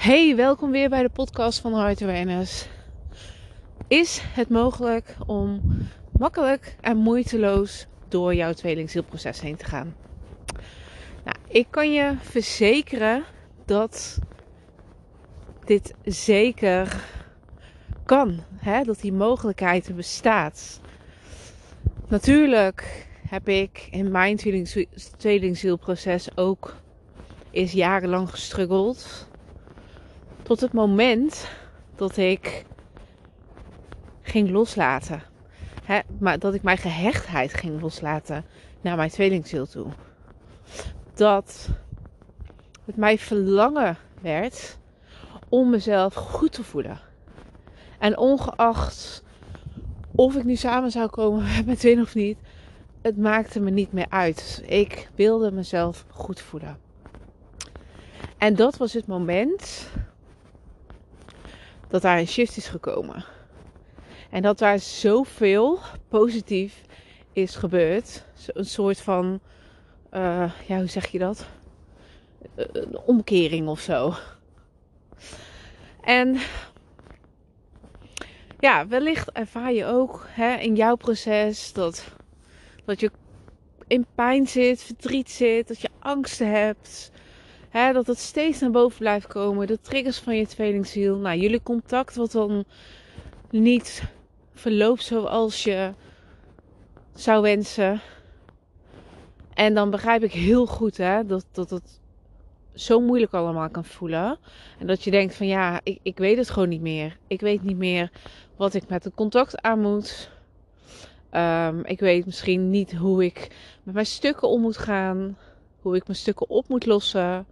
Hey, welkom weer bij de podcast van Heart Awareness. Is het mogelijk om makkelijk en moeiteloos door jouw tweelingzielproces heen te gaan? Nou, ik kan je verzekeren dat dit zeker kan. Hè? Dat die mogelijkheid bestaat. Natuurlijk heb ik in mijn tweelingzielproces ook eens jarenlang gestruggeld tot het moment dat ik ging loslaten. maar dat ik mijn gehechtheid ging loslaten naar mijn tweelingziel toe. Dat het mij verlangen werd om mezelf goed te voelen. En ongeacht of ik nu samen zou komen met mijn tweeling of niet, het maakte me niet meer uit. Ik wilde mezelf goed voelen. En dat was het moment dat daar een shift is gekomen. En dat daar zoveel positief is gebeurd. Een soort van, uh, ja, hoe zeg je dat? Een omkering of zo. En ja, wellicht ervaar je ook hè, in jouw proces dat, dat je in pijn zit, verdriet zit, dat je angsten hebt. Hè, dat het steeds naar boven blijft komen. De triggers van je tweelingziel. Nou, jullie contact wat dan niet verloopt zoals je zou wensen. En dan begrijp ik heel goed hè, dat, dat het zo moeilijk allemaal kan voelen. En dat je denkt van ja, ik, ik weet het gewoon niet meer. Ik weet niet meer wat ik met het contact aan moet. Um, ik weet misschien niet hoe ik met mijn stukken om moet gaan. Hoe ik mijn stukken op moet lossen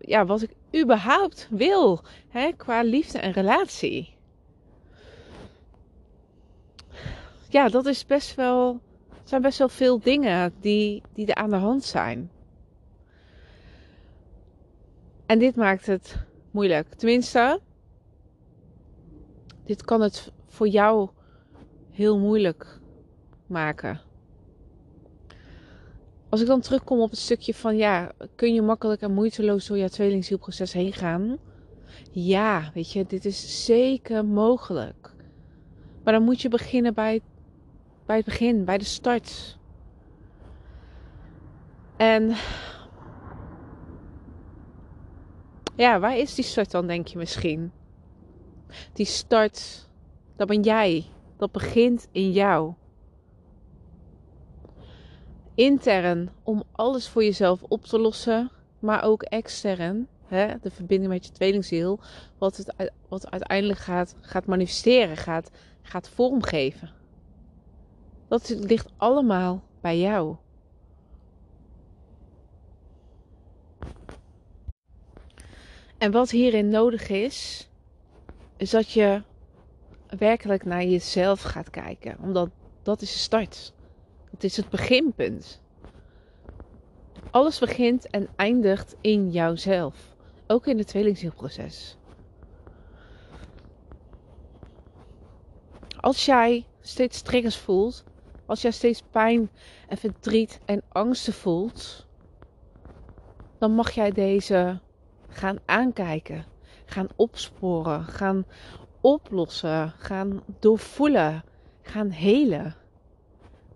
ja, wat ik überhaupt wil hè, qua liefde en relatie. Ja, dat is best wel, zijn best wel veel dingen die, die er aan de hand zijn. En dit maakt het moeilijk. Tenminste, dit kan het voor jou heel moeilijk maken als ik dan terugkom op het stukje van ja, kun je makkelijk en moeiteloos door je tweelingzielproces heen gaan? Ja, weet je, dit is zeker mogelijk. Maar dan moet je beginnen bij, bij het begin, bij de start. En ja, waar is die start dan, denk je misschien? Die start, dat ben jij. Dat begint in jou intern om alles voor jezelf op te lossen, maar ook extern, hè, de verbinding met je tweelingziel, wat het wat uiteindelijk gaat, gaat manifesteren, gaat, gaat vormgeven. Dat ligt allemaal bij jou. En wat hierin nodig is, is dat je werkelijk naar jezelf gaat kijken. Omdat dat is de start. Het is het beginpunt. Alles begint en eindigt in jouzelf. Ook in het tweelingzielproces. Als jij steeds triggers voelt, als jij steeds pijn en verdriet en angsten voelt, dan mag jij deze gaan aankijken, gaan opsporen, gaan oplossen, gaan doorvoelen, gaan helen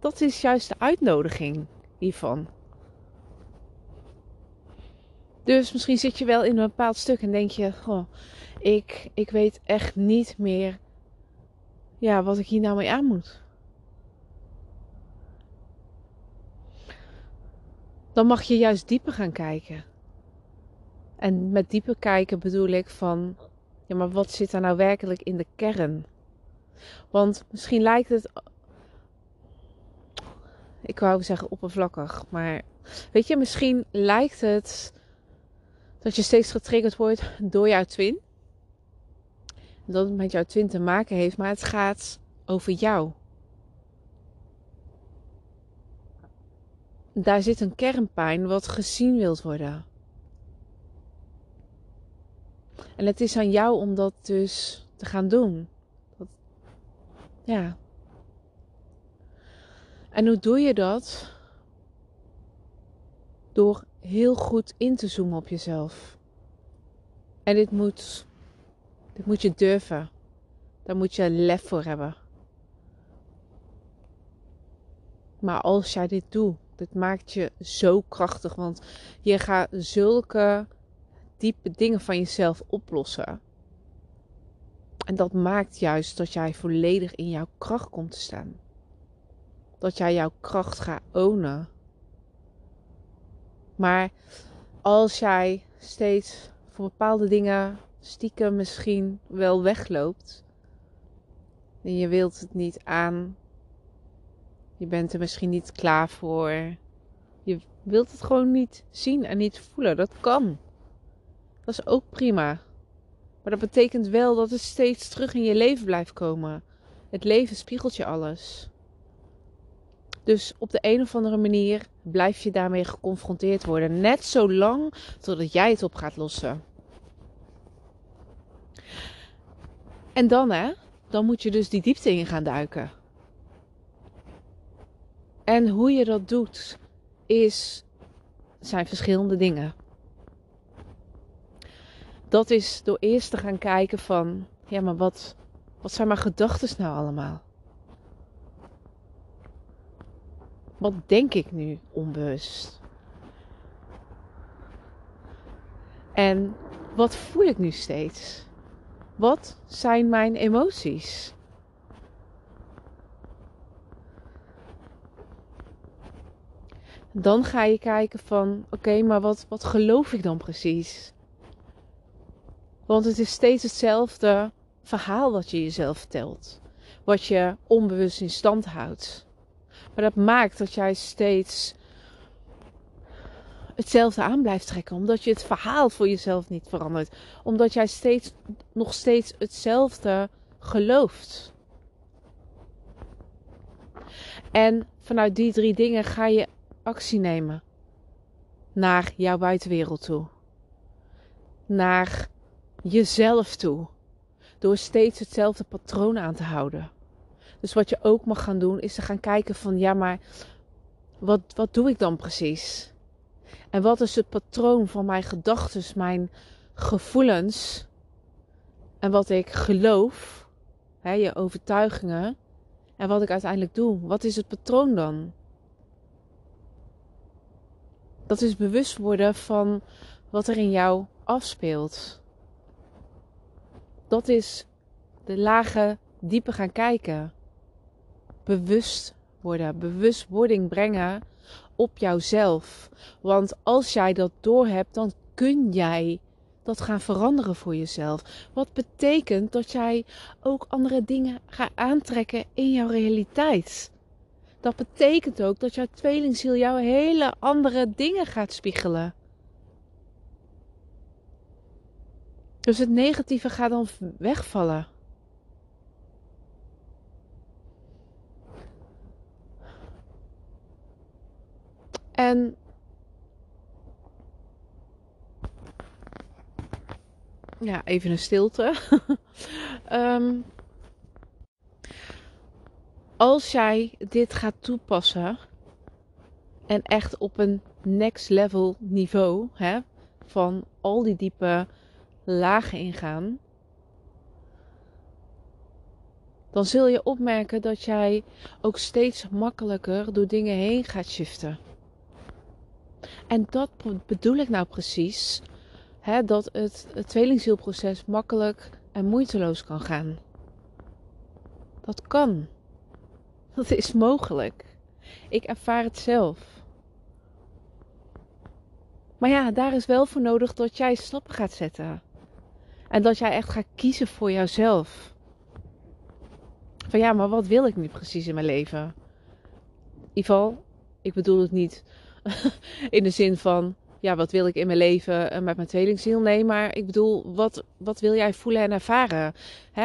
dat is juist de uitnodiging hiervan. Dus misschien zit je wel in een bepaald stuk en denk je: oh, ik, ik weet echt niet meer ja, wat ik hier nou mee aan moet. Dan mag je juist dieper gaan kijken. En met dieper kijken bedoel ik van: ja, maar wat zit er nou werkelijk in de kern? Want misschien lijkt het ik wou zeggen oppervlakkig, maar weet je, misschien lijkt het dat je steeds getriggerd wordt door jouw twin. Dat het met jouw twin te maken heeft, maar het gaat over jou. Daar zit een kernpijn wat gezien wilt worden. En het is aan jou om dat dus te gaan doen. Dat, ja, en hoe doe je dat? Door heel goed in te zoomen op jezelf. En dit moet, dit moet je durven. Daar moet je lef voor hebben. Maar als jij dit doet, dit maakt je zo krachtig. Want je gaat zulke diepe dingen van jezelf oplossen. En dat maakt juist dat jij volledig in jouw kracht komt te staan. Dat jij jouw kracht gaat ownen. Maar als jij steeds voor bepaalde dingen stiekem misschien wel wegloopt. En je wilt het niet aan. Je bent er misschien niet klaar voor. Je wilt het gewoon niet zien en niet voelen. Dat kan. Dat is ook prima. Maar dat betekent wel dat het steeds terug in je leven blijft komen. Het leven spiegelt je alles. Dus op de een of andere manier blijf je daarmee geconfronteerd worden. Net zo lang totdat jij het op gaat lossen. En dan hè, dan moet je dus die diepte in gaan duiken. En hoe je dat doet, is, zijn verschillende dingen. Dat is door eerst te gaan kijken van, ja maar wat, wat zijn mijn gedachten nou allemaal? Wat denk ik nu onbewust? En wat voel ik nu steeds? Wat zijn mijn emoties? Dan ga je kijken van, oké, maar wat, wat geloof ik dan precies? Want het is steeds hetzelfde verhaal wat je jezelf vertelt. Wat je onbewust in stand houdt. Maar dat maakt dat jij steeds hetzelfde aan blijft trekken. Omdat je het verhaal voor jezelf niet verandert. Omdat jij steeds, nog steeds hetzelfde gelooft. En vanuit die drie dingen ga je actie nemen. Naar jouw buitenwereld toe. Naar jezelf toe. Door steeds hetzelfde patroon aan te houden. Dus wat je ook mag gaan doen, is te gaan kijken van ja, maar wat, wat doe ik dan precies? En wat is het patroon van mijn gedachten, mijn gevoelens en wat ik geloof, hè, je overtuigingen en wat ik uiteindelijk doe? Wat is het patroon dan? Dat is bewust worden van wat er in jou afspeelt. Dat is de lage diepe gaan kijken bewust worden, bewustwording brengen op jouzelf. Want als jij dat doorhebt, dan kun jij dat gaan veranderen voor jezelf. Wat betekent dat jij ook andere dingen gaat aantrekken in jouw realiteit. Dat betekent ook dat jouw tweelingziel jou hele andere dingen gaat spiegelen. Dus het negatieve gaat dan wegvallen. En ja, even een stilte. um, als jij dit gaat toepassen en echt op een next level niveau hè, van al die diepe lagen ingaan, dan zul je opmerken dat jij ook steeds makkelijker door dingen heen gaat shiften. En dat bedoel ik nou precies. Hè, dat het, het tweelingzielproces makkelijk en moeiteloos kan gaan. Dat kan. Dat is mogelijk. Ik ervaar het zelf. Maar ja, daar is wel voor nodig dat jij stappen gaat zetten. En dat jij echt gaat kiezen voor jouzelf. Van ja, maar wat wil ik nu precies in mijn leven? Geval, ik bedoel het niet in de zin van, ja, wat wil ik in mijn leven eh, met mijn tweelingziel? Nee, maar ik bedoel, wat, wat wil jij voelen en ervaren?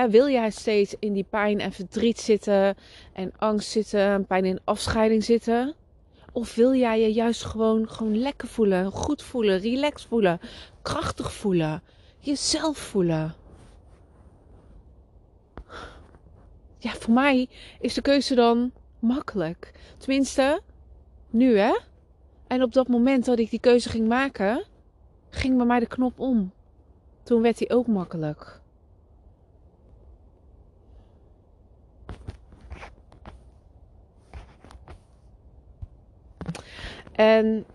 Wil jij steeds in die pijn en verdriet zitten en angst zitten, pijn in afscheiding zitten? Of wil jij je juist gewoon, gewoon lekker voelen, goed voelen, relaxed voelen, krachtig voelen, jezelf voelen? Ja, voor mij is de keuze dan makkelijk. Tenminste, nu hè. En op dat moment dat ik die keuze ging maken, ging bij mij de knop om. toen werd hij ook makkelijk. En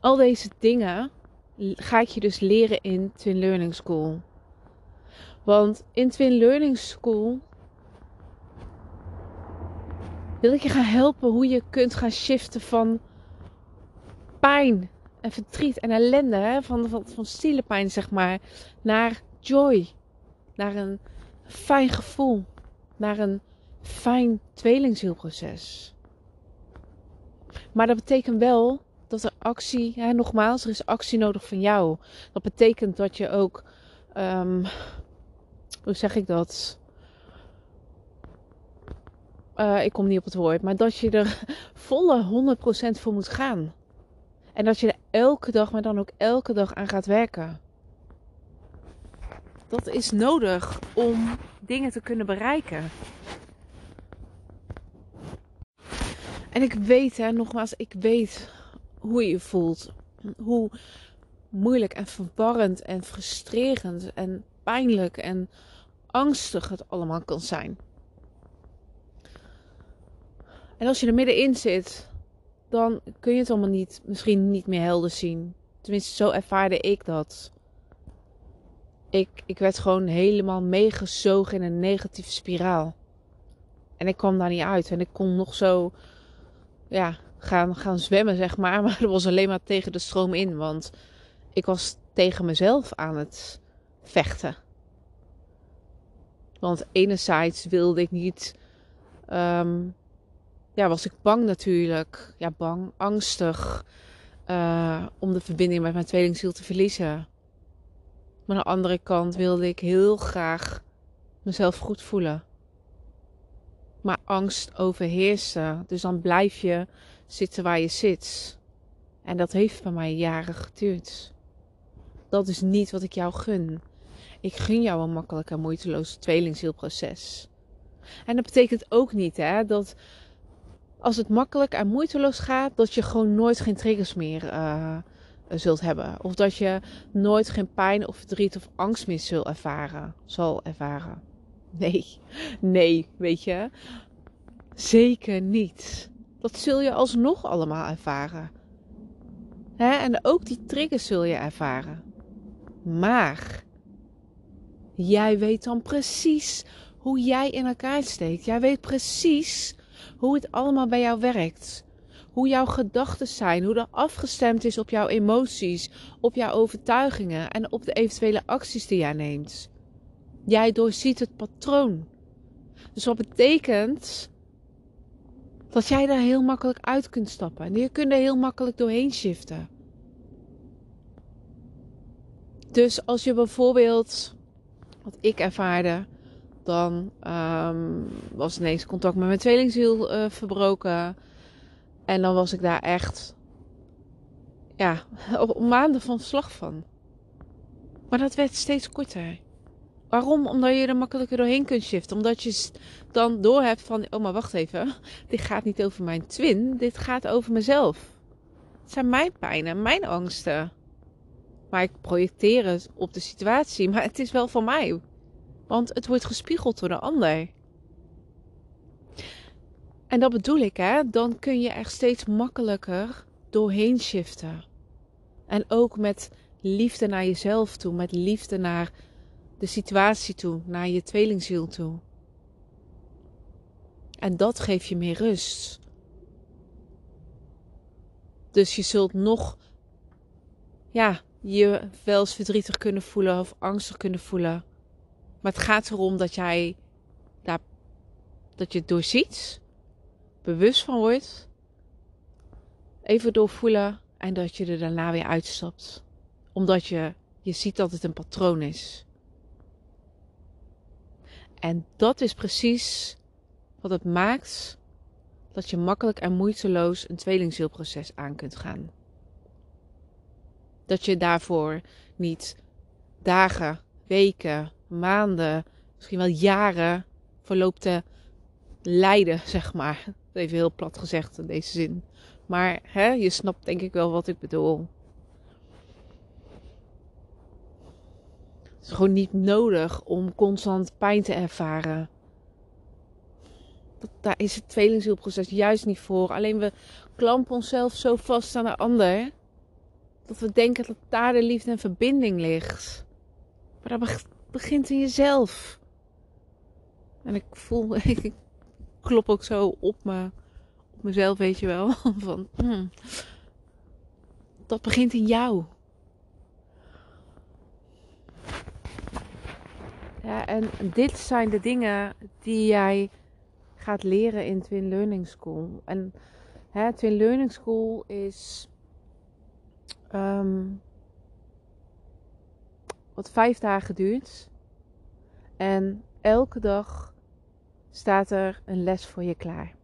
al deze dingen ga ik je dus leren in Twin Learning School. Want in Twin Learning School wil ik je gaan helpen hoe je kunt gaan shiften van pijn en verdriet en ellende, van, van, van zielepijn zeg maar, naar joy. Naar een fijn gevoel. Naar een fijn tweelingzielproces. Maar dat betekent wel dat er actie, hè, nogmaals, er is actie nodig van jou. Dat betekent dat je ook, um, hoe zeg ik dat? Uh, ik kom niet op het woord, maar dat je er volle 100% voor moet gaan. En dat je er elke dag, maar dan ook elke dag aan gaat werken. Dat is nodig om dingen te kunnen bereiken. En ik weet, hè, nogmaals, ik weet hoe je je voelt. Hoe moeilijk en verwarrend en frustrerend en pijnlijk en angstig het allemaal kan zijn. En als je er middenin zit, dan kun je het allemaal niet, misschien niet meer helder zien. Tenminste, zo ervaarde ik dat. Ik, ik werd gewoon helemaal meegezogen in een negatieve spiraal. En ik kwam daar niet uit. En ik kon nog zo ja, gaan, gaan zwemmen, zeg maar. Maar dat was alleen maar tegen de stroom in. Want ik was tegen mezelf aan het vechten. Want enerzijds wilde ik niet. Um, ja, was ik bang natuurlijk. Ja, bang, angstig. Uh, om de verbinding met mijn tweelingziel te verliezen. Maar aan de andere kant wilde ik heel graag mezelf goed voelen. Maar angst overheerste. Dus dan blijf je zitten waar je zit. En dat heeft bij mij jaren geduurd. Dat is niet wat ik jou gun. Ik gun jou een makkelijk en moeiteloos tweelingzielproces. En dat betekent ook niet hè, dat als het makkelijk en moeiteloos gaat, dat je gewoon nooit geen triggers meer uh, zult hebben. Of dat je nooit geen pijn of verdriet of angst meer zult ervaren, zal ervaren. Nee, nee, weet je. Zeker niet. Dat zul je alsnog allemaal ervaren. Hè? En ook die triggers zul je ervaren. Maar jij weet dan precies hoe jij in elkaar steekt. Jij weet precies hoe het allemaal bij jou werkt. Hoe jouw gedachten zijn, hoe dat afgestemd is op jouw emoties, op jouw overtuigingen en op de eventuele acties die jij neemt. Jij doorziet het patroon. Dus wat betekent dat jij daar heel makkelijk uit kunt stappen. En je kunt er heel makkelijk doorheen shiften. Dus als je bijvoorbeeld, wat ik ervaarde, dan um, was ineens contact met mijn tweelingziel uh, verbroken. En dan was ik daar echt, ja, maanden van slag van. Maar dat werd steeds korter. Waarom? Omdat je er makkelijker doorheen kunt shiften. Omdat je dan doorhebt van, oh maar wacht even, dit gaat niet over mijn twin, dit gaat over mezelf. Het zijn mijn pijnen, mijn angsten. Maar ik projecteer het op de situatie, maar het is wel van mij. Want het wordt gespiegeld door de ander. En dat bedoel ik, hè? Dan kun je er steeds makkelijker doorheen shiften. En ook met liefde naar jezelf toe, met liefde naar de situatie toe, naar je tweelingziel toe. En dat geeft je meer rust. Dus je zult nog, ja, je wel eens verdrietig kunnen voelen of angstig kunnen voelen. Maar het gaat erom dat jij daar, dat je het doorziet, bewust van wordt, even doorvoelen en dat je er daarna weer uitstapt. Omdat je, je ziet dat het een patroon is. En dat is precies wat het maakt dat je makkelijk en moeiteloos een tweelingzielproces aan kunt gaan. Dat je daarvoor niet dagen, weken, maanden, misschien wel jaren voor loopt te lijden, zeg maar. Even heel plat gezegd in deze zin. Maar hè, je snapt denk ik wel wat ik bedoel. Het is gewoon niet nodig om constant pijn te ervaren. daar is het tweelingzielproces juist niet voor. Alleen we klampen onszelf zo vast aan de ander. Dat we denken dat daar de liefde en verbinding ligt. Maar dat begint in jezelf. En ik voel, ik klop ook zo op, me, op mezelf, weet je wel. Van, hmm, dat begint in jou. Ja, en dit zijn de dingen die jij gaat leren in Twin Learning School. En hè, Twin Learning School is um, wat vijf dagen duurt. En elke dag staat er een les voor je klaar.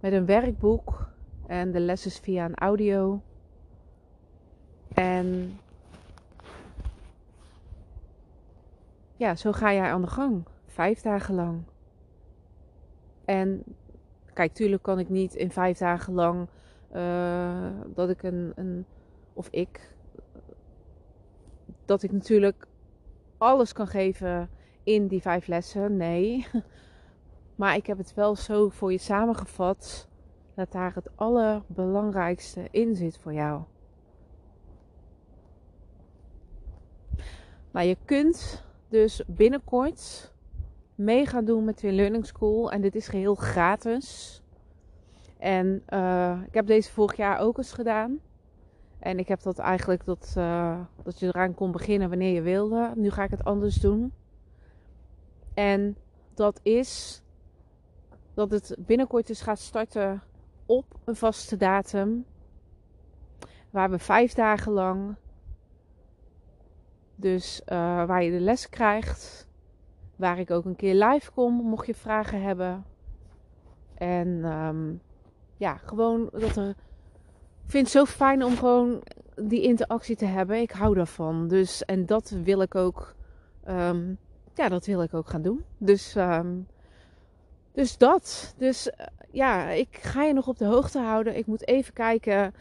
Met een werkboek en de les is via een audio. En ja, zo ga jij aan de gang. Vijf dagen lang. En kijk, tuurlijk kan ik niet in vijf dagen lang uh, dat ik een, een, of ik, dat ik natuurlijk alles kan geven in die vijf lessen. Nee. Maar ik heb het wel zo voor je samengevat dat daar het allerbelangrijkste in zit voor jou. Nou, je kunt dus binnenkort mee gaan doen met Twin Learning School. En dit is geheel gratis. En uh, ik heb deze vorig jaar ook eens gedaan. En ik heb dat eigenlijk dat, uh, dat je eraan kon beginnen wanneer je wilde. Nu ga ik het anders doen. En dat is dat het binnenkort dus gaat starten op een vaste datum. Waar we vijf dagen lang, dus uh, waar je de les krijgt. Waar ik ook een keer live kom, mocht je vragen hebben. En um, ja, gewoon dat er. Vind het zo fijn om gewoon die interactie te hebben. Ik hou daarvan. Dus, en dat wil ik ook. Um, ja, dat wil ik ook gaan doen. Dus, um, dus dat. Dus uh, ja, ik ga je nog op de hoogte houden. Ik moet even kijken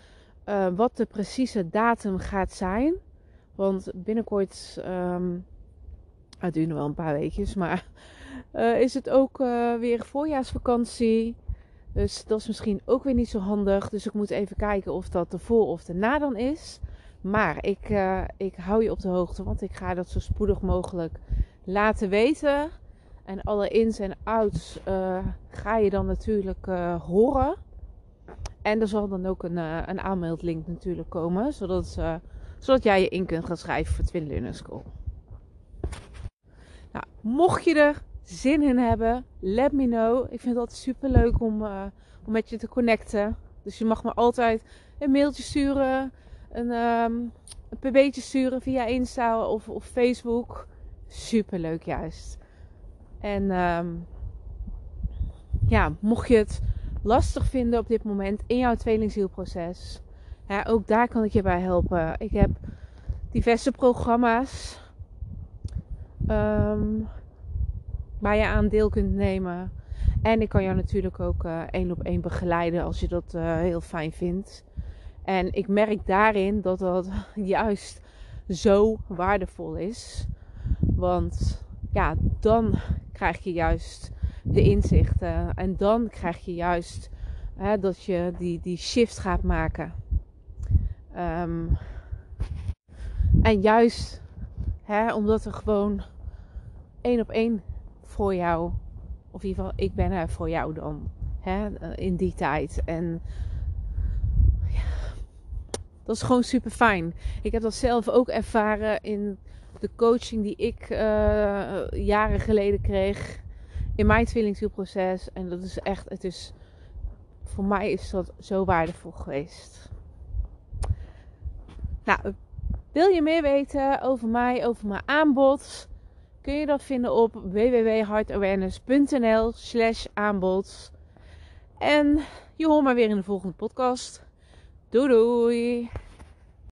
uh, wat de precieze datum gaat zijn. Want binnenkort. Um, het duurt nog wel een paar weekjes. Maar uh, is het ook weer voorjaarsvakantie. Dus dat is misschien ook weer niet zo handig. Dus ik moet even kijken of dat de voor of de na dan is. Maar ik, uh, ik hou je op de hoogte, want ik ga dat zo spoedig mogelijk laten weten. En alle ins en outs uh, ga je dan natuurlijk uh, horen. En er zal dan ook een, een aanmeldlink natuurlijk komen, zodat, zodat jij je in kunt gaan schrijven voor Twin Learner School. Nou, mocht je er zin in hebben, let me know. Ik vind het altijd super leuk om, uh, om met je te connecten. Dus je mag me altijd een mailtje sturen, een, um, een pb'tje sturen via Insta of, of Facebook. Super leuk juist. En um, ja, mocht je het lastig vinden op dit moment in jouw tweelingzielproces, ja, ook daar kan ik je bij helpen. Ik heb diverse programma's. Um, waar je aan deel kunt nemen. En ik kan jou natuurlijk ook uh, één op één begeleiden als je dat uh, heel fijn vindt. En ik merk daarin dat dat juist zo waardevol is. Want ja, dan krijg je juist de inzichten. En dan krijg je juist hè, dat je die, die shift gaat maken. Um, en juist hè, omdat er gewoon één op één voor jou. Of in ieder geval, ik ben er voor jou dan. Hè, in die tijd. En ja, dat is gewoon super fijn. Ik heb dat zelf ook ervaren in de coaching die ik uh, jaren geleden kreeg. In mijn tweelingzielproces. En dat is echt, het is, voor mij is dat zo waardevol geweest. Nou, wil je meer weten over mij, over mijn aanbod? Kun je dat vinden op www.heartawareness.nl slash aanbod. En je hoort maar weer in de volgende podcast. Doei doei!